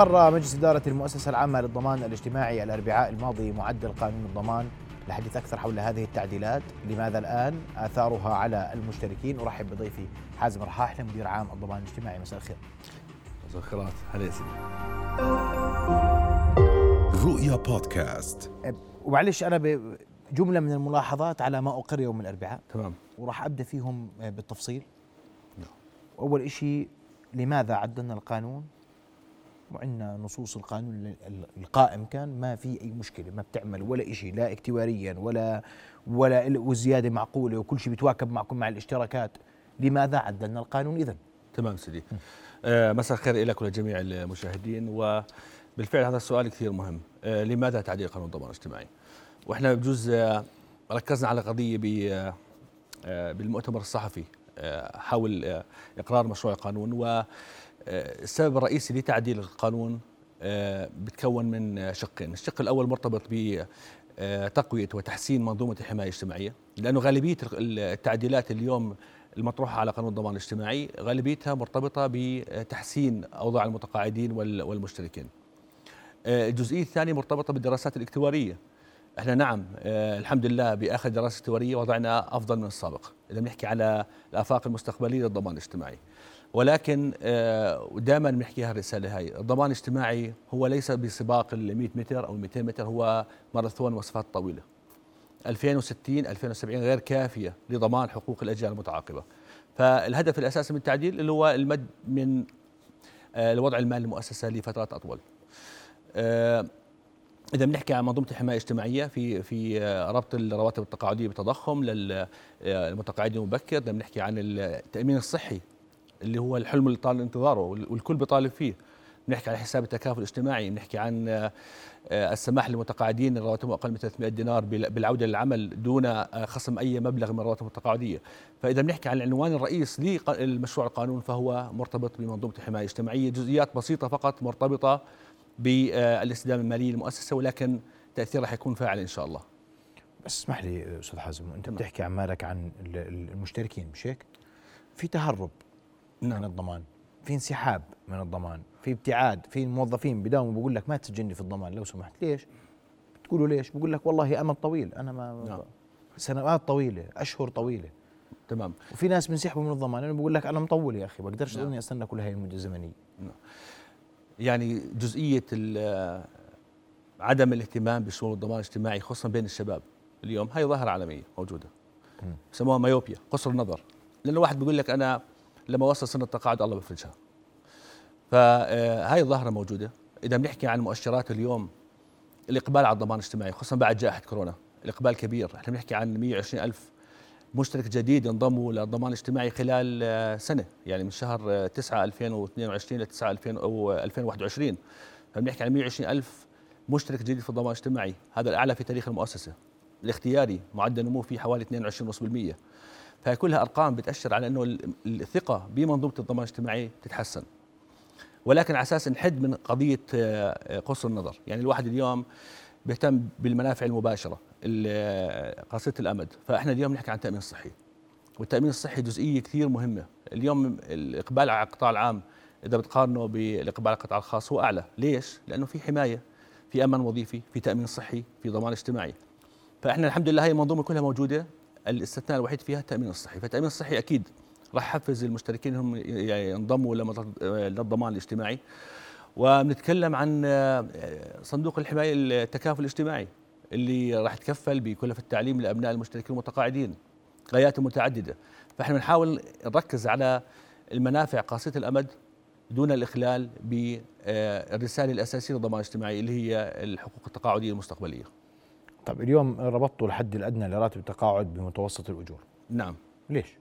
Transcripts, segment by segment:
أقر مجلس إدارة المؤسسة العامة للضمان الاجتماعي الأربعاء الماضي معدل قانون الضمان لحديث أكثر حول هذه التعديلات. لماذا الآن؟ آثارها على المشتركين. أرحب بضيفي حازم رحاح مدير عام الضمان الاجتماعي. مساء الخير. مساء الخيرات. هلا سيدي. رؤيا بودكاست. ومعلش أنا بجملة من الملاحظات على ما أقر يوم الأربعاء. تمام. وراح أبدأ فيهم بالتفصيل. نعم. أول شيء لماذا عدلنا القانون؟ وعندنا نصوص القانون القائم كان ما في أي مشكلة ما بتعمل ولا شيء لا اكتواريا ولا ولا والزياده معقولة وكل شيء بيتواكب معكم مع الاشتراكات. لماذا عدلنا القانون اذا تمام سيدي. آه مساء الخير لك ولجميع المشاهدين وبالفعل هذا السؤال كثير مهم. آه لماذا تعديل قانون الضمان الاجتماعي؟ وإحنا بجوز آه ركزنا على قضية آه بالمؤتمر الصحفي حول إقرار مشروع القانون و السبب الرئيسي لتعديل القانون آه، بتكون من شقين. الشق الأول مرتبط بتقوية وتحسين منظومة الحماية الاجتماعية لأنه غالبية التعديلات اليوم المطروحة على قانون الضمان الاجتماعي غالبيتها مرتبطة بتحسين أوضاع المتقاعدين والمشتركين. آه، الجزئية الثانية مرتبطة بالدراسات الاكتوارية. إحنا نعم آه الحمد لله بآخر دراسة اكتوارية وضعنا أفضل من السابق. إذا بنحكي على الآفاق المستقبلية للضمان الاجتماعي. ولكن آه، دائما بنحكي هالرساله هاي الضمان الاجتماعي هو ليس بسباق ال 100 متر أو 200 متر هو ماراثون وصفات طويلة. 2060 2070 غير كافية لضمان حقوق الأجيال المتعاقبة. فالهدف الأساسي من التعديل اللي هو المد من آه، الوضع المالي للمؤسسه لفترات أطول. آه، إذا بنحكي عن منظومة الحماية الاجتماعية في في ربط الرواتب التقاعدية بالتضخم للمتقاعدين المبكر. إذا بنحكي عن التأمين الصحي اللي هو الحلم اللي طال انتظاره والكل بيطالب فيه. بنحكي عن حساب التكافل الاجتماعي بنحكي عن آه، السماح للمتقاعدين رواتبهم أقل من 300 دينار بالعودة للعمل دون آه، خصم أي مبلغ من الرواتب التقاعدية. فإذا بنحكي عن العنوان الرئيس للمشروع القانون فهو مرتبط بمنظومة الحمايه الاجتماعيه جزئيات بسيطة فقط مرتبطة بالاستدامه المالية للمؤسسة ولكن تأثيرها حيكون فاعل إن شاء الله. بس اسمح لي أستاذ حازم أنت بتحكي عن مالك عن المشتركين مش هيك؟ في تهرب. نعم. من الضمان في انسحاب من الضمان في ابتعاد في موظفين بداوموا بقول لك ما تسجلني في الضمان لو سمحت ليش بتقولوا ليش بقول لك والله امد طويل أنا ما نعم. سنوات طويلة أشهر طويلة تمام وفي ناس بينسحبوا من الضمان أنا بقول لك أنا مطول يا أخي بقدرش نعم. أستنى كل هاي المدة الزمنية نعم. يعني جزئية عدم الاهتمام بشؤون الضمان الاجتماعي خصوصا بين الشباب اليوم هاي ظاهرة عالمية موجودة بسموها مايوبيا قصر النظر لأنه الواحد بيقول لك أنا لما وصل سن التقاعد الله بفرجها فهاي الظاهرة موجودة. إذا بنحكي عن مؤشرات اليوم الإقبال على الضمان الاجتماعي خصوصا بعد جائحة كورونا الإقبال كبير. إحنا بنحكي عن 120 ألف مشترك جديد انضموا للضمان الاجتماعي خلال آه، سنة يعني من شهر 9 2022 ل 9 2021 فبنحكي عن 120 ألف مشترك جديد في الضمان الاجتماعي. هذا الأعلى في تاريخ المؤسسة. الاختياري معدل نمو فيه حوالي 22.5% فكلها أرقام بتأشر على أنه الثقة بمنظومة الضمان الاجتماعي تتحسن ولكن على أساس نحد من قضية آه، قصر النظر. يعني الواحد اليوم بيهتم بالمنافع المباشرة قصيره الأمد. فإحنا اليوم نحكي عن التأمين الصحي. والتأمين الصحي جزئية كثير مهمة. اليوم الاقبال على القطاع العام إذا بتقارنه بالإقبال على القطاع الخاص هو أعلى. ليش؟ لأنه في حماية في أمان وظيفي في تأمين صحي في ضمان اجتماعي. فإحنا الحمد لله هي المنظومة كلها موجودة. الاستثناء الوحيد فيها التأمين الصحي. فالتأمين الصحي أكيد راح يحفز المشتركين هم يعني ينضموا للضمان الاجتماعي. وبنتكلم عن آه، صندوق الحماية التكافل الاجتماعي اللي راح يتكفل بكلف التعليم لأبناء المشتركين المتقاعدين غايات متعددة. فإحنا بنحاول نركز على المنافع قاصره الأمد دون الإخلال بالرساله الأساسية للضمان الاجتماعي اللي هي الحقوق التقاعدية المستقبلية. طيب اليوم ربطوا الحد الأدنى لراتب التقاعد بمتوسط الأجور نعم ليش؟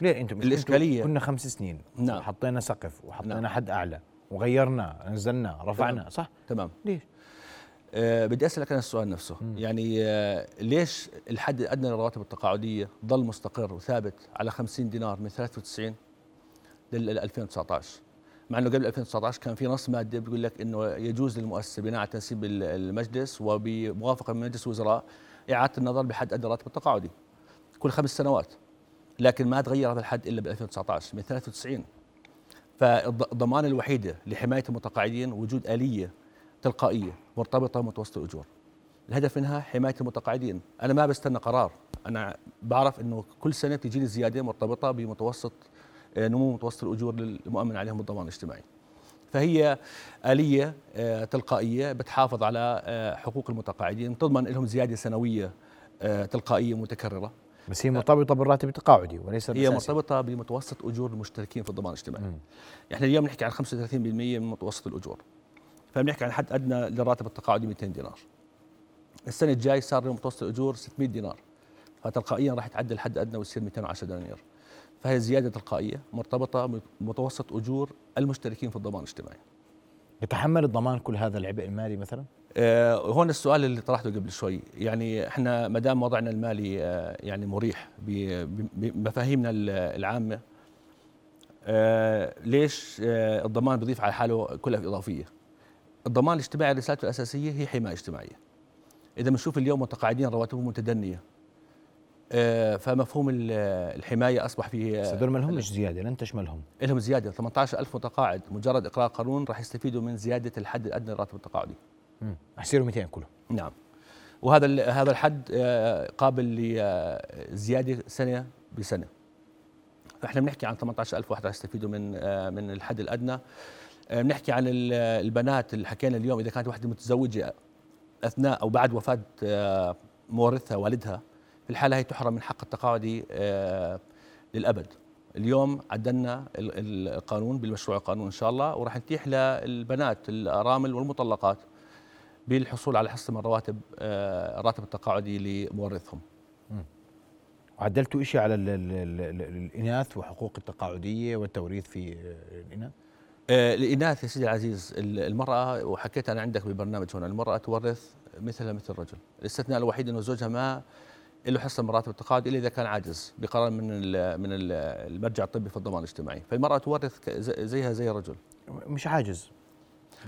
ليه أنتم الإشكالية كنا خمس سنين نعم حطينا سقف وحطينا نعم. حد أعلى وغيرناه نزلناه رفعناه صح؟ تمام ليش؟ أه بدي أسألك أنا السؤال نفسه مم. يعني أه ليش الحد الأدنى للرواتب التقاعدية ضل مستقر وثابت على 50 دينار من 93 لل 2019 مع إنه قبل 2019 كان في نص مادة بيقول لك إنه يجوز للمؤسسة بناء على تنسيب المجلس وبموافقة من مجلس الوزراء إعادة النظر بحد ادنى الراتب التقاعدي كل خمس سنوات لكن ما تغير هذا الحد إلا ب 2019 من 93 فالضمان الوحيدة لحماية المتقاعدين وجود آلية تلقائية مرتبطة بمتوسط الأجور. الهدف منها حماية المتقاعدين. أنا ما بستنى قرار. أنا بعرف إنه كل سنة بتجي لي زيادة مرتبطة بمتوسط نمو متوسط الأجور المؤمن عليهم الضمان الاجتماعي. فهي آلية آه، تلقائية بتحافظ على آه، حقوق المتقاعدين بتضمن لهم زيادة سنوية تلقائية متكررة. بس هي مرتبطة بالراتب التقاعدي وليس هي مرتبطة بمتوسط أجور المشتركين في الضمان الاجتماعي. مم. إحنا اليوم نحكي عن 35% من متوسط الأجور. فبنحكي عن حد أدنى للراتب التقاعدي 200 دينار. السنة الجاي صار متوسط الأجور 600 دينار. فتلقائيا راح يتعدل الحد الأدنى ويصير 210 دينار فهي زيادة تلقائية مرتبطة بمتوسط أجور المشتركين في الضمان الاجتماعي. يتحمل الضمان كل هذا العبء المالي مثلا؟ آه هون السؤال اللي طرحته قبل شوي. يعني إحنا ما دام وضعنا المالي آه يعني مريح بمفاهيمنا العامة آه ليش آه الضمان بيضيف على حاله كلفه إضافية؟ الضمان الاجتماعي رسالته الأساسية هي حماية اجتماعية. إذا بنشوف اليوم متقاعدين رواتبهم متدنية فمفهوم الحماية أصبح فيه بس هذول ما لهمش زيادة لن تشملهم لهم. زيادة. 18000 متقاعد مجرد اقرار قانون راح يستفيدوا من زيادة الحد الأدنى للراتب التقاعدي. امم يصيروا 200 كلهم نعم. وهذا هذا الحد آه، قابل لزياده سنة بسنة. فإحنا بنحكي عن 18000 واحد راح يستفيدوا من آه، من الحد الأدنى. بنحكي عن البنات اللي حكينا اليوم إذا كانت واحدة متزوجة أثناء أو بعد وفاة مورثها والدها في الحالة هي تحرم من حق التقاعدي آه، للأبد اليوم عدلنا القانون بالمشروع القانون إن شاء الله وراح نتيح للبنات الأرامل والمطلقات بالحصول على حصة من رواتب آه، الراتب التقاعدي لمورثهم. عدلتوا شيء على ال ال ال الإناث وحقوق التقاعدية والتوريث في الإناث؟ آه، الإناث يا سيدي العزيز المرأة وحكيت أنا عندك بالبرنامج هنا المرأة تورث مثلها مثل الرجل، الاستثناء الوحيد إنه زوجها ما له حصه من راتب التقاعد الا إذا كان عاجز بقرار من من المرجع الطبي في الضمان الاجتماعي. فالمراه تورث زيها زي الرجل. مش عاجز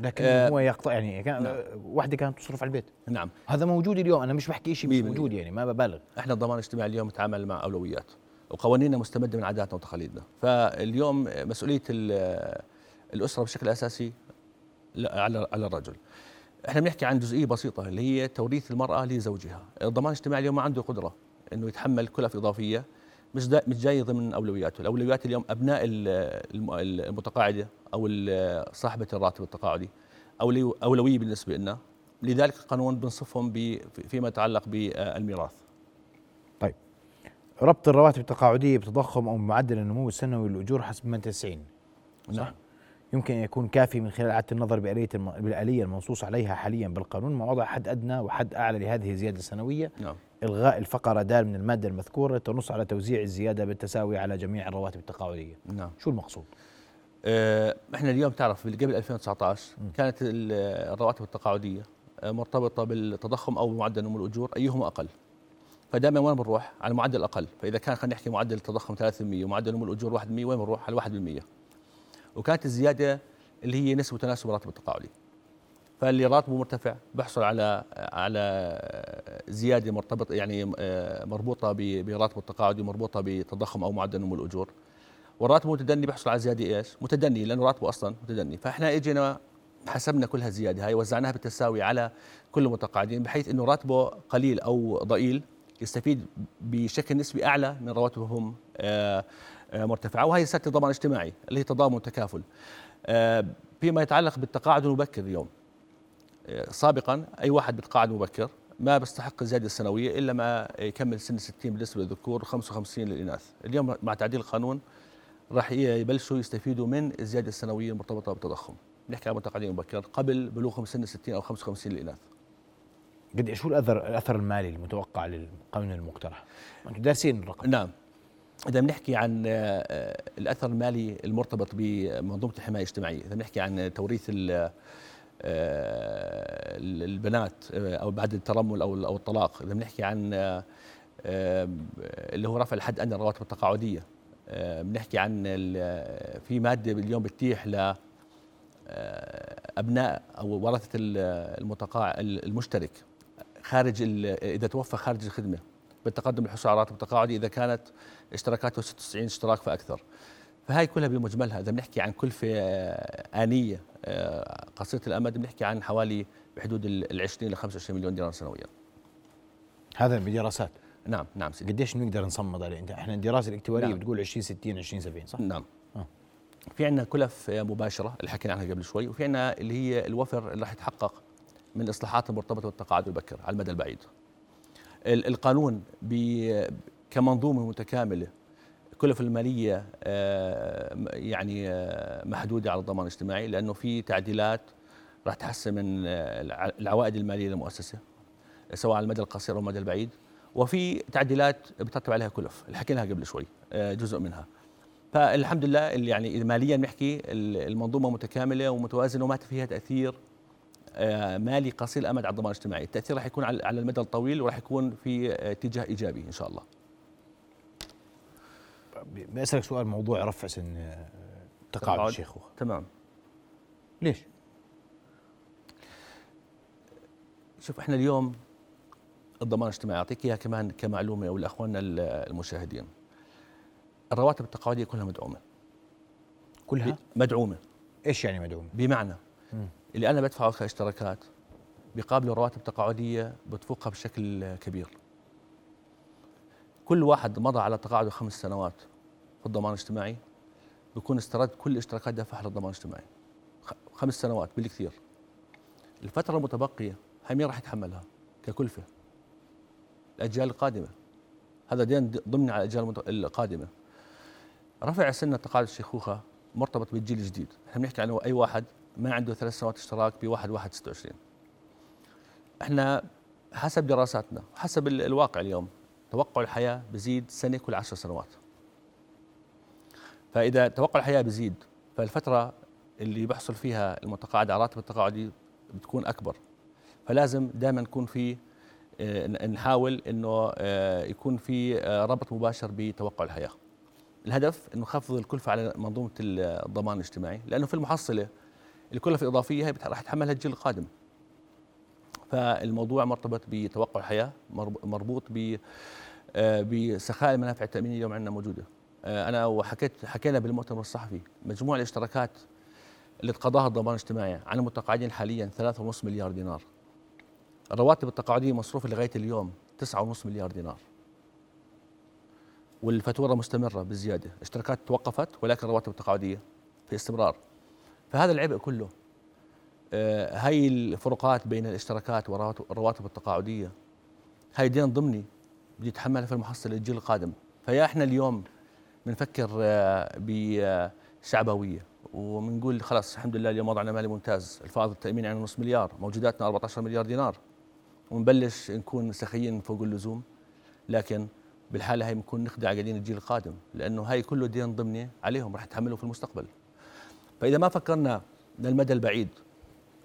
لكن آه هو يقطع يعني كان نعم. وحدة كانت تصرف على البيت. نعم. هذا موجود اليوم أنا مش بحكي شيء مش موجود يعني ما ببالغ. إحنا الضمان الاجتماعي اليوم نتعامل مع أولويات وقوانيننا مستمدة من عاداتنا وتقاليدنا. فاليوم مسؤولية الأسرة بشكل أساسي على على الرجل. إحنا بنحكي عن جزئية بسيطة اللي هي توريث المرأة لزوجها. الضمان الاجتماعي اليوم ما عنده قدرة إنه يتحمل كلف إضافية مش مش جاي ضمن أولوياته. الأولويات اليوم أبناء المتقاعدة أو صاحبة الراتب التقاعدي أولوية بالنسبة لنا. لذلك القانون بنصفهم فيما يتعلق بالميراث. طيب. ربط الرواتب التقاعدية بتضخم أو معدل النمو السنوي للأجور حسب ما 90 نعم. يمكن أن يكون كافي من خلال إعادة النظر بالآلية المنصوص عليها حاليا بالقانون مع وضع حد أدنى وحد أعلى لهذه الزيادة السنوية نعم. إلغاء الفقرة د من المادة المذكورة تنص على توزيع الزيادة بالتساوي على جميع الرواتب التقاعدية نعم. شو المقصود؟ آه إحنا اليوم تعرف قبل 2019 م. كانت الرواتب التقاعدية آه، مرتبطة بالتضخم أو معدل نمو الأجور أيهما أقل فدائما وين بنروح؟ على المعدل الأقل فإذا كان خلينا نحكي معدل التضخم 3% ومعدل نمو الأجور 1% وين بنروح؟ على 1% وكانت الزيادة اللي هي نسبة تناسب الراتب التقاعدي. فاللي راتبه مرتفع بيحصل على على زيادة مرتبطه يعني آه، مربوطة براتبه التقاعدي مربوطة بتضخم أو معدل نمو الأجور. والراتب المتدني بيحصل على زيادة إيش؟ متدني لأنه راتبه أصلا متدني. فإحنا إجينا حسبنا كل هالزياده هاي وزعناها بالتساوي على كل المتقاعدين بحيث إنه راتبه قليل أو ضئيل يستفيد بشكل نسبي أعلى من رواتبهم آه، مرتفعة. وهي سياسه الضمان الاجتماعي اللي هي تضامن وتكافل. آه، فيما يتعلق بالتقاعد المبكر اليوم. آه، سابقا أي واحد بيتقاعد مبكر ما بيستحق الزيادة السنوية إلا ما يكمل سن 60 بالنسبة للذكور و55 للإناث. اليوم مع تعديل القانون راح يبلشوا يستفيدوا من الزيادة السنوية المرتبطة بالتضخم. نحكي عن متقاعدين مبكر قبل بلوغهم سن 60 أو 55 للإناث. قد شو الاثر الأثر المالي المتوقع للقانون المقترح؟ أنتم دارسين الرقم. نعم. إذا بنحكي عن آه، الأثر المالي المرتبط بمنظومة الحماية الاجتماعية إذا بنحكي عن توريث آه، البنات آه، أو بعد الترمل أو أو الطلاق إذا بنحكي عن اللي هو رفع الحد ادنى الرواتب التقاعدية بنحكي عن في مادة اليوم بتتيح ل أبناء أو ورثه المتقاعد المشترك خارج إذا توفى خارج الخدمة. بالتقدم للحصول على راتب تقاعدي إذا كانت اشتراكاته 96 اشتراك فأكثر. فهي كلها بمجملها إذا بنحكي عن كلفه آنية آه، قصيرة الأمد بنحكي عن حوالي بحدود ال 20 ل 25 مليون دينار سنويا. هذا بدراسات نعم نعم سيدي. قديش بنقدر نصمد عليه انت إحنا الدراسة الاكتوارية نعم. بتقول 20 60 20 70 صح؟ نعم. آه. في عندنا كلف مباشرة اللي حكينا عنها قبل شوي وفي عندنا اللي هي الوفر اللي راح يتحقق من الإصلاحات المرتبطة بالتقاعد المبكر على المدى البعيد. ال- القانون كمنظومة متكاملة. كلف المالية آه، يعني آه، محدودة على الضمان الاجتماعي لأنه في تعديلات راح تحسن من آه، الع- العوائد المالية للمؤسسة سواء على المدى القصير أو المدى البعيد. وفي تعديلات بترتب عليها كلف اللي حكيناها قبل شوي جزء منها. فالحمد لله يعني ماليا بنحكي ال- المنظومة متكاملة ومتوازنة وما فيها تأثير مالي قصير الأمد على الضمان الاجتماعي، التأثير راح يكون على المدى الطويل وراح يكون في آه، اتجاه إيجابي إن شاء الله. بسالك سؤال موضوع رفع سن آه، تقاعد. الشيخوخه تمام. ليش؟ شوف إحنا اليوم الضمان الاجتماعي أعطيك إياها كمان كمعلومة ولاخواننا ال- المشاهدين. الرواتب التقاعدية كلها مدعومة. كلها؟ مدعومة إيش يعني مدعوم؟ بمعنى مم. اللي أنا بدفعه كاشتراكات بيقابلوا رواتب تقاعدية بتفوقها بشكل كبير. كل واحد مضى على تقاعده خمس سنوات في الضمان الاجتماعي بيكون استرد كل الاشتراكات دفعها للضمان الاجتماعي. خمس سنوات بالكثير. الفترة المتبقية هي مين راح يتحملها ككلفة؟ الأجيال القادمة. هذا دين ضمني على الأجيال المت- القادمة. رفع سن تقاعد الشيخوخة مرتبط بالجيل الجديد، إحنا بنحكي عن أي واحد ما عنده ثلاث سنوات اشتراك بواحد واحد 26 إحنا حسب دراساتنا حسب ال- الواقع اليوم توقع الحياة بزيد سنة كل عشر سنوات. فإذا توقع الحياة بزيد فالفترة اللي بيحصل فيها المتقاعد على راتب التقاعدي بتكون أكبر. فلازم دائما يكون في آه، نحاول إنه آه، يكون في آه، ربط مباشر بتوقع الحياة. الهدف إنه نخفض الكلفة على منظومة الضمان الاجتماعي لأنه في المحصلة الكلفه الاضافيه هي راح يتحملها الجيل القادم. فالموضوع مرتبط بتوقع الحياة مرب- مربوط ب آه، بسخاء المنافع التأمينية اليوم عندنا موجودة. آه، أنا وحكيت حكينا بالمؤتمر الصحفي مجموع الاشتراكات اللي تقاضاها الضمان الاجتماعي عن المتقاعدين حاليا 3.5 مليار دينار. الرواتب التقاعدية مصروفة لغاية اليوم 9.5 مليار دينار. والفاتورة مستمرة بالزياده، اشتراكات توقفت ولكن الرواتب التقاعدية في استمرار. فهذا العبء كله. آه، هاي الفروقات بين الاشتراكات والرواتب التقاعدية. هاي دين ضمني بده يتحملها في المحصله الجيل القادم. فيا إحنا اليوم بنفكر آه، بشعبويه وبنقول خلاص الحمد لله اليوم وضعنا مالي ممتاز. الفائض التاميني عن نص مليار موجوداتنا 14 مليار دينار. ونبلش نكون سخيين فوق اللزوم. لكن بالحالة هي بنكون نخدع قاعدين الجيل القادم. لأنه هاي كله دين ضمني عليهم راح يتحملوا في المستقبل. فإذا ما فكرنا للمدى البعيد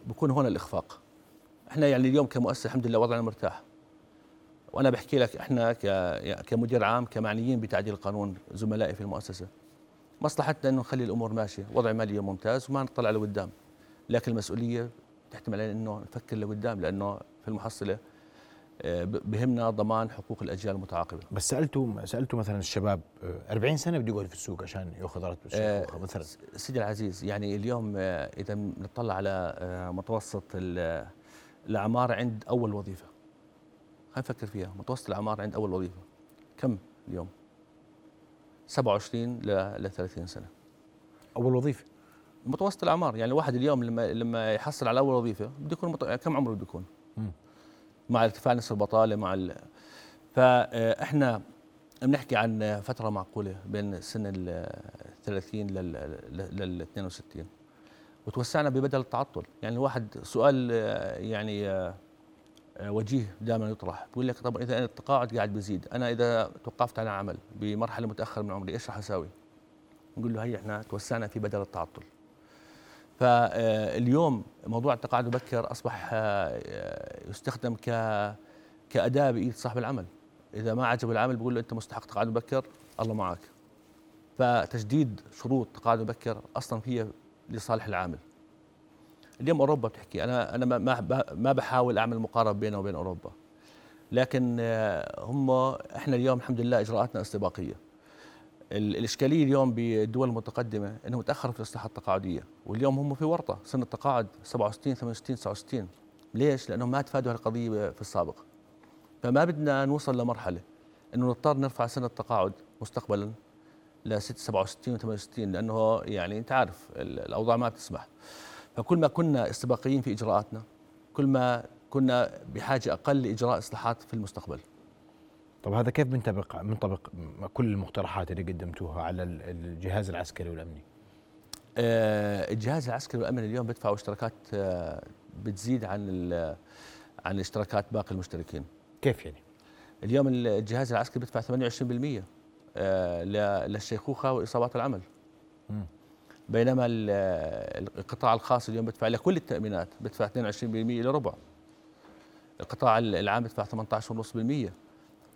بكون هون الإخفاق. إحنا يعني اليوم كمؤسسة الحمد لله وضعنا مرتاح. وأنا بحكي لك إحنا كمدير عام كمعنيين بتعديل القانون زملائي في المؤسسة. مصلحتنا إنه نخلي الأمور ماشية. وضع مالي ممتاز وما نطلع لقدام. لكن المسؤولية تحتمل علينا إنه نفكر لقدام لأنه في المحصلة ب- بهمنا ضمان حقوق الأجيال المتعاقبة. بس سالته سالته مثلا الشباب آه، 40 سنة بده يقعد في السوق عشان يأخذ راتب الشيخوخه مثلا. سيدي العزيز يعني اليوم آه، إذا نطلع على آه، متوسط ال- الأعمار عند أول وظيفة. خلينا نفكر فيها متوسط الأعمار عند أول وظيفة. كم اليوم؟ 27 ل ل 30 سنة. أول وظيفة. متوسط الأعمار يعني الواحد اليوم لما لما يحصل على أول وظيفة بده يكون مت... كم عمره بده يكون. مع ارتفاع نسبه البطالة مع ال... فاحنا بنحكي عن فترة معقولة بين سن ال 30 لل لل 62 وتوسعنا ببدل التعطل. يعني الواحد سؤال آه، يعني آه، آه، وجيه دائما يطرح بيقول لك طب إذا التقاعد قاعد بيزيد أنا إذا توقفت عن عمل بمرحلة متأخرة من عمري إيش راح اساوي نقول له هي إحنا توسعنا في بدل التعطل. فاليوم موضوع التقاعد المبكر أصبح آه، يستخدم ك كأداة بإيد صاحب العمل. إذا ما عجبه العمل بيقول له أنت مستحق تقاعد مبكر الله معك فتجديد شروط تقاعد مبكر أصلا هي لصالح العامل. اليوم أوروبا بتحكي أنا أنا ما ما ما بحاول أعمل مقارنة بينه وبين أوروبا. لكن آه، هم إحنا اليوم الحمد لله إجراءاتنا استباقية. ال- الإشكالية اليوم بالدول المتقدمة انهم تأخروا في الاصلاحات التقاعدية واليوم هم في ورطة سن التقاعد 67 68 69 ليش؟ لأنهم ما تفادوا هالقضيه في السابق. فما بدنا نوصل لمرحلة إنه نضطر نرفع سن التقاعد مستقبلا ل 67 و 68 لأنه يعني أنت عارف ال- الأوضاع ما بتسمح. فكل ما كنا استباقيين في إجراءاتنا كل ما كنا بحاجة أقل لإجراء إصلاحات في المستقبل. طب هذا كيف بنطبق بنطبق كل المقترحات اللي قدمتوها على ال- الجهاز العسكري والأمني؟ آه، الجهاز العسكري والامن اليوم بدفعوا اشتراكات آه، بتزيد عن عن اشتراكات باقي المشتركين كيف يعني؟ اليوم الجهاز العسكري بدفع 28% آه، للشيخوخة وإصابات العمل مم. بينما ال- القطاع الخاص اليوم بدفع لكل التأمينات بدفع 22% إلى ربع القطاع العام بدفع 18.5%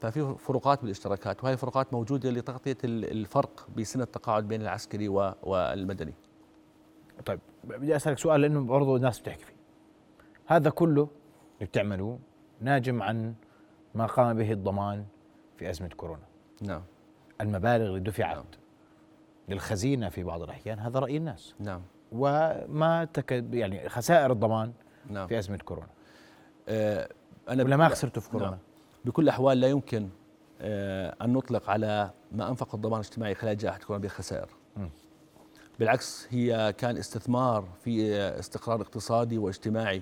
ففي فروقات بالاشتراكات وهي الفروقات موجودة لتغطية ال- الفرق بسن التقاعد بين العسكري والمدني. طيب بدي أسألك سؤال لأنه برضه الناس بتحكي فيه. هذا كله اللي بتعملوه ناجم عن ما قام به الضمان في أزمة كورونا. نعم. المبالغ اللي دفعت نعم. للخزينة في بعض الأحيان هذا رأي الناس. نعم. وما تك يعني خسائر الضمان نعم. في أزمة كورونا. آه، أنا ولا ما خسرته في كورونا؟ نعم. بكل الاحوال لا يمكن آه، أن نطلق على ما أنفق الضمان الاجتماعي خلال جائحة كورونا بخسائر. بالعكس هي كان استثمار في استقرار اقتصادي واجتماعي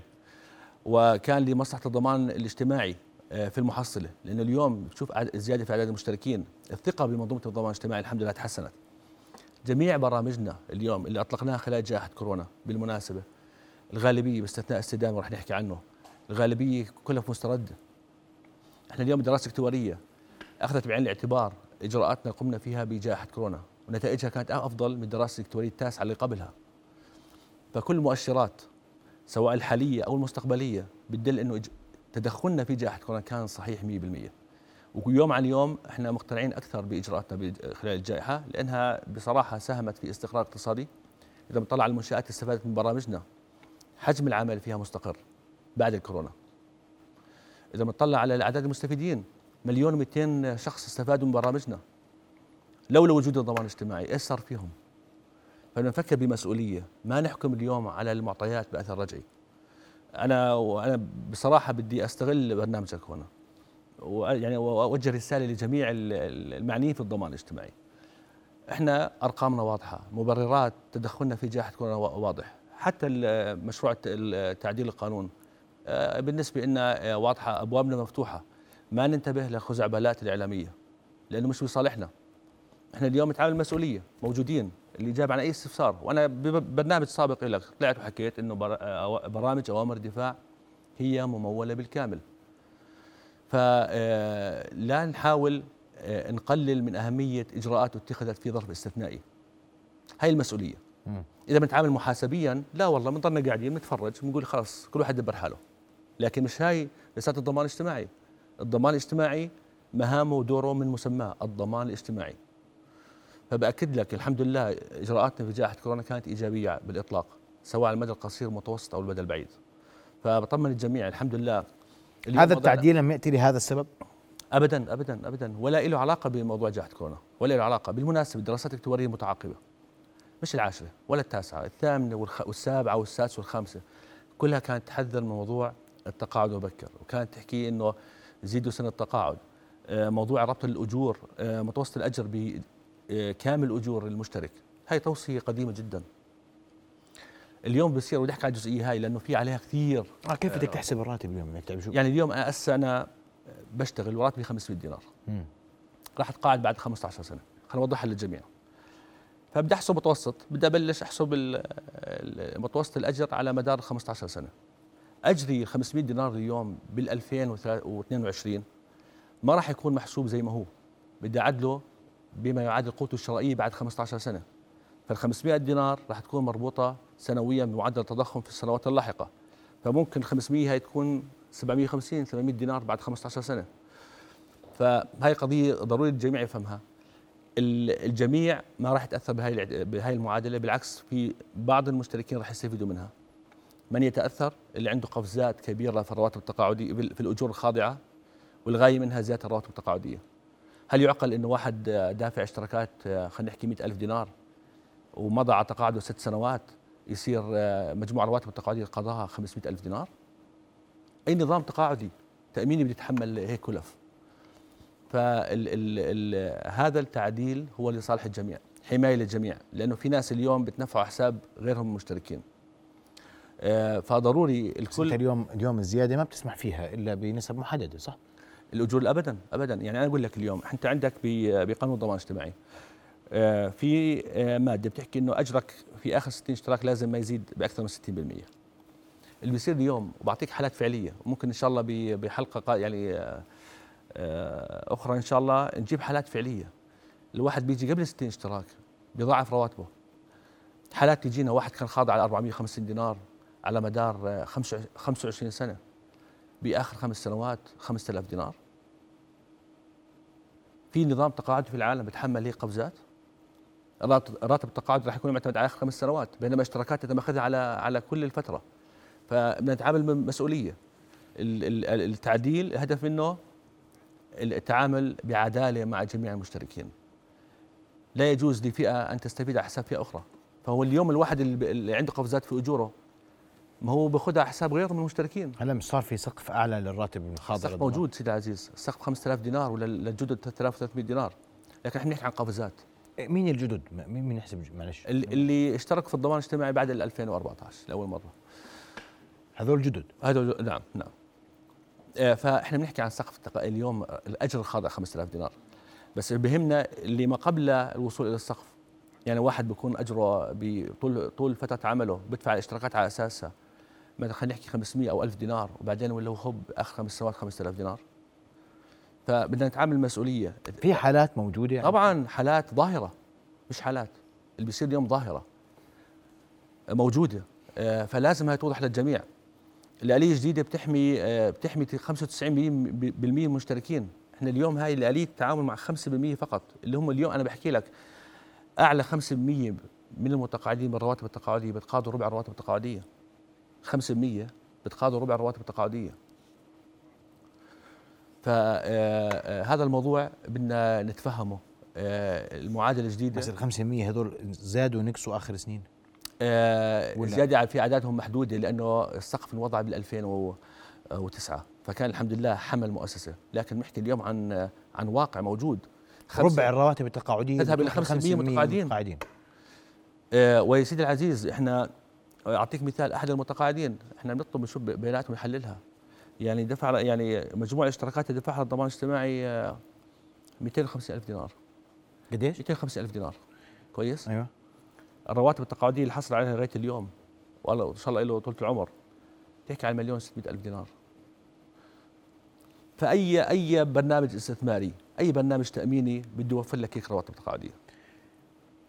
وكان لمصلحة الضمان الاجتماعي آه، في المحصلة. لأنه اليوم بتشوف زيادة في أعداد المشتركين الثقة بمنظومة الضمان الاجتماعي الحمد لله تحسنت. جميع برامجنا اليوم اللي أطلقناها خلال جائحة كورونا بالمناسبة الغالبية باستثناء السدان ورح نحكي عنه الغالبية كلها في مسترد. إحنا اليوم دراسة اكتوارية. أخذت بعين الاعتبار إجراءاتنا قمنا فيها بجائحة كورونا ونتائجها كانت أفضل من الدراسه الاكتوارية التاسعة اللي قبلها. فكل المؤشرات سواء الحالية أو المستقبلية بتدل إنه تدخلنا في جائحة كورونا كان صحيح 100% ويوم عن يوم إحنا مقتنعين أكثر بإجراءاتنا خلال الجائحة لأنها بصراحة ساهمت في استقرار اقتصادي. إذا بنطلع على المنشآت استفادت من برامجنا. حجم العمل فيها مستقر بعد الكورونا. إذا بنطلع على اعداد المستفيدين مليون و200 شخص استفادوا من برامجنا. لولا وجود الضمان الاجتماعي إيش صار فيهم؟ فبدنا نفكر بمسؤولية ما نحكم اليوم على المعطيات بأثر رجعي. أنا وأنا بصراحة بدي أستغل برنامجك هنا ويعني وأوجه رسالة لجميع ال- ال- المعنيين في الضمان الاجتماعي. إحنا أرقامنا واضحة مبررات تدخلنا في جائحة كورونا وا- واضح. حتى مشروع تعديل القانون بالنسبة لنا آه، واضحة أبوابنا مفتوحة. ما ننتبه للخزعبلات الإعلامية لأنه مش بصالحنا. إحنا اليوم نتعامل مسؤولية موجودين. اللي جاب عن أي استفسار. وأنا ببرنامج سابق لك طلعت وحكيت إنه آه، برامج أوامر الدفاع هي ممولة بالكامل. فلا نحاول آه، نقلل من أهمية إجراءات اتخذت في ظرف استثنائي. هاي المسؤولية. إذا بنتعامل محاسبيا لا والله بنضلنا قاعدين بنتفرج بنقول خلاص كل واحد يدبر حاله. لكن مش هاي رسالة الضمان الاجتماعي. الضمان الاجتماعي مهامه ودوره من مسماه الضمان الاجتماعي. فبأكد لك الحمد لله إجراءاتنا في جائحة كورونا كانت إيجابية بالإطلاق سواء على المدى القصير المتوسط أو المدى البعيد. فبطمن الجميع الحمد لله. هذا التعديل لم يأتي لهذا السبب؟ ابدا ابدا ابدا. ولا له علاقة بموضوع جائحة كورونا ولا له علاقة. بالمناسبة الدراسات الاكتواريه المتعاقبه مش العاشرة ولا التاسعة الثامنة والخ... والسابعة والسادسة والخامسة. كلها كانت تحذر من موضوع التقاعد المبكر وكانت تحكي إنه زيدوا سن التقاعد آه، موضوع ربط الأجور آه، متوسط الأجر بكامل اجور المشترك. هاي توصية قديمة جدا. اليوم بصير بدي أحكي على الجزئية هاي لأنه في عليها كثير. آه كيف بدك تحسب الراتب اليوم؟ بدك تعمل شو؟ يعني اليوم أنا هسه أنا بشتغل وراتبي 500 دينار. راح أتقاعد بعد 15 سنة. خلينا نوضحها للجميع. فبدي أحسب متوسط بدي أبلش أحسب متوسط الأجر على مدار 15 سنة. أجري 500 دينار اليوم بال 2022 ما راح يكون محسوب زي ما هو. بدي أعدله بما يعادل قوته الشرائية بعد 15 سنة. فال 500 دينار راح تكون مربوطة سنويا بمعدل التضخم في السنوات اللاحقة. فممكن 500 هي تكون 750 800 دينار بعد 15 سنة. فهاي قضية ضروري الجميع يفهمها. ال- الجميع ما راح يتأثر بهاي بهاي المعادلة. بالعكس في بعض المشتركين راح يستفيدوا منها. من يتأثر؟ اللي عنده قفزات كبيرة في الرواتب التقاعدية في ال- في الأجور الخاضعة والغاية منها زيادة الرواتب التقاعدية. هل يعقل إنه واحد دافع اشتراكات خلينا نحكي 100000 دينار ومضى على تقاعده ست سنوات يصير مجموع رواتب التقاعدية قضاها 500000 دينار؟ أي نظام تقاعدي تأميني بده يتحمل هيك كلف. فهذا التعديل هو لصالح الجميع حماية للجميع لأنه في ناس اليوم بتنفعوا حساب غيرهم مشتركين. آه، فضروري الكل اليوم اليوم الزيادة ما بتسمح فيها إلا بنسب محددة صح؟ الأجور ابدا ابدا. يعني أنا أقول لك اليوم أنت عندك بقانون الضمان الاجتماعي آه، في آه، مادة بتحكي إنه أجرك في آخر 60 اشتراك لازم ما يزيد بأكثر من 60% اللي بيصير اليوم وبعطيك حالات فعلية ممكن إن شاء الله بحلقة يعني أخرى إن شاء الله نجيب حالات فعلية. الواحد بيجي قبل 60 اشتراك بيضاعف رواتبه. حالات تجينا واحد كان خاضع على 450 دينار. على مدار 25 سنة. بآخر خمس سنوات 5000 دينار. في نظام تقاعد في العالم بتحمل هي قفزات. راتب التقاعد راح يكون معتمد على آخر خمس سنوات بينما اشتراكات تم أخذها على على كل الفترة. فبنتعامل بمسؤوليه التعديل الهدف منه التعامل بعدالة مع جميع المشتركين. لا يجوز لفئة أن تستفيد على حساب فئة أخرى. فهو اليوم الواحد اللي عنده قفزات في أجوره ما هو باخذها على حساب غيره من المشتركين. هلا مش صار في سقف أعلى للراتب الخاضع السقف موجود سيدي العزيز السقف 5000 دينار ولا للجدد 3300 دينار. لكن إحنا بنحكي عن قفزات. إيه، مين الجدد؟ مين مين يحسب معلش. اللي اشترك في الضمان الاجتماعي بعد 2014 لأول مرة. هذول جدد هذول نعم نعم. آه، فإحنا بنحكي عن سقف اليوم الأجر الخاضع 5000 دينار. بس بهمنا اللي ما قبل الوصول إلى السقف. يعني واحد بيكون أجره بطول طول فترة عمله بدفع الاشتراكات على أساسها. مثلا خلينا نحكي 500 أو 1000 دينار وبعدين ولا هو آخر خمس سنوات 5000 دينار. فبدنا نتعامل مسؤوليه في حالات موجودة يعني؟ طبعا حالات ظاهرة. مش حالات. اللي بيصير اليوم ظاهرة. موجودة. آه، فلازم هي توضح للجميع. الآلية الجديدة بتحمي آه، بتحمي 95% من المشتركين إحنا اليوم هاي الآلية التعامل مع 5% فقط. اللي هم اليوم أنا بحكي لك أعلى 5% من المتقاعدين بالرواتب التقاعدية بتقاضوا ربع الرواتب التقاعدية. 5% بتقاضوا ربع الرواتب التقاعدية. فهذا آه، آه، الموضوع بدنا نتفهمه. المعادلة الجديدة. بس ال 5% هذول زادوا ونقصوا آخر سنين. آه زيادة في أعدادهم محدودة لأنه السقف انوضع بال 2009 فكان الحمد لله حمل مؤسسة لكن بنحكي اليوم عن عن واقع موجود. ربع الرواتب التقاعدية تذهب إلى 5% متقاعدين. متقاعدين. آه ويا سيدي العزيز إحنا أعطيك مثال أحد المتقاعدين إحنا بنطلب نشوف بياناتهم يحللها. يعني دفع يعني مجموع الاشتراكات اللي دفعها الضمان الاجتماعي 250 ألف دينار. قديش؟ 250 ألف دينار. كويس؟ أيوه. الرواتب التقاعدية اللي حصل عليها لغاية اليوم والله إن شاء الله له طول العمر تحكي عن مليون 600 ألف دينار. فاي أي برنامج استثماري أي برنامج تأميني بده يوفر لك هيك رواتب تقاعدية.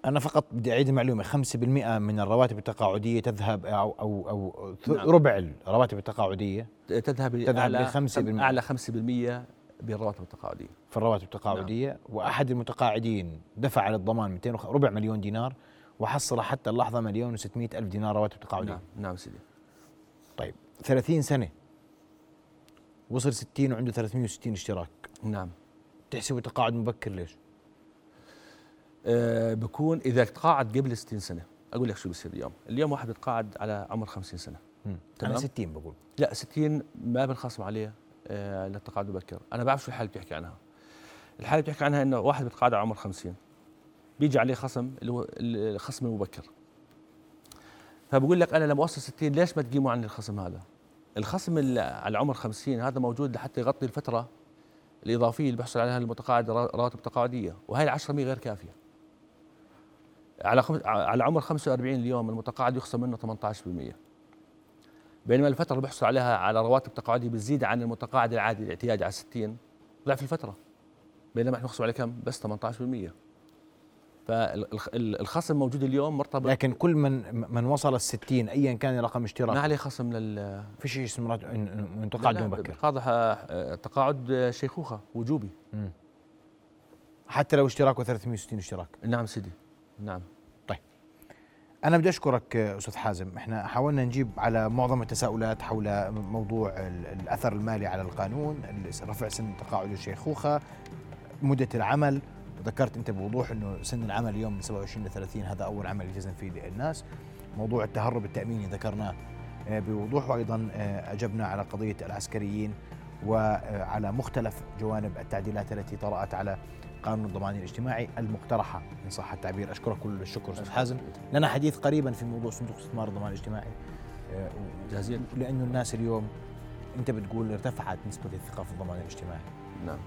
أنا فقط بدي أعيد المعلومة. 5% من الرواتب التقاعدية تذهب أو أو أو نعم. ربع الرواتب التقاعدية. تذهب تذهب ل 5% أعلى 5% بالرواتب التقاعدية. في الرواتب التقاعدية. نعم. وأحد المتقاعدين دفع للضمان 200 ربع مليون دينار وحصل حتى اللحظة مليون و ألف دينار رواتب تقاعدية. نعم. نعم سيدي. طيب. 30 سنة. وصل 60 وعنده 360 اشتراك. نعم. تحسبه تقاعد مبكر ليش؟ أه بكون إذا تقاعد قبل 60 سنة. أقول لك شو بصير اليوم. اليوم واحد بيتقاعد على عمر 50 سنة. تمام؟ أنا 60 بقول. لا 60 ما بنخصم عليه أه للتقاعد المبكر أنا بعرف شو الحاله اللي بتحكي عنها. الحاله اللي بتحكي عنها إنه واحد بيتقاعد على عمر 50 بيجي عليه خصم اللي هو الخصم المبكر. فبقول لك أنا لما أوصل 60 ليش ما تقيموا عن الخصم هذا؟ الخصم على عمر 50 هذا موجود لحتى يغطي الفترة الإضافية اللي بيحصل عليها المتقاعد رواتب تقاعديه وهي ال 10 غير كافية. على خم... على عمر 45 اليوم المتقاعد يخصم منه 18% بينما الفترة اللي بيحصل عليها على رواتب تقاعديه بتزيد عن المتقاعد العادي الاعتيادي على 60 ضعف الفترة. بينما إحنا نخصم عليه كم؟ بس 18% فالخصم موجود اليوم مرتبط لكن كل من من وصل ال 60 ايا كان رقم اشتراك. ما عليه خصم لل في شيء اسمه تقاعد مبكر. قاضي تقاعد شيخوخة وجوبي. مم. حتى لو اشتراكه 360 اشتراك. نعم سيدي. نعم. طيب. أنا بدي أشكرك أستاذ حازم. إحنا حاولنا نجيب على معظم التساؤلات حول موضوع الأثر المالي على القانون رفع سن تقاعد الشيخوخة مدة العمل. ذكرت أنت بوضوح إنه سن العمل اليوم من 27 ل 30 هذا أول عمل يلتزم فيه الناس. موضوع التهرب التأميني ذكرناه آه، بوضوح. وأيضا آه، أجبنا على قضية العسكريين وعلى مختلف جوانب التعديلات التي طرأت على قانون الضمان الاجتماعي المقترحة إن صح التعبير. أشكرك كل الشكر أستاذ حازم. لنا حديث قريبا في موضوع صندوق استثمار الضمان الاجتماعي. آه، جاهزين؟ لأنه الناس اليوم أنت بتقول ارتفعت نسبة الثقة في الضمان الاجتماعي. نعم.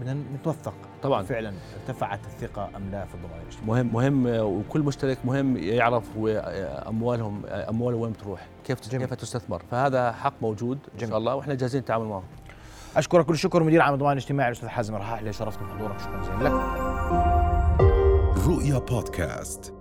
بدنا نتوثق طبعا. فعلا ارتفعت الثقة أم لا في الضمان الاجتماعي؟ مهم مهم آه، وكل مشترك مهم يعرف هو آه، أموالهم آه، أمواله وين بتروح. كيف جميل. كيف تستثمر. فهذا حق موجود إن جميل. شاء الله وإحنا جاهزين نتعامل معه أشكرك كل الشكر مدير عام الضمان الاجتماعي الأستاذ حازم رحاح اللي شرفتنا بحضورك. شكرا جزيلا لك. رؤيا بودكاست.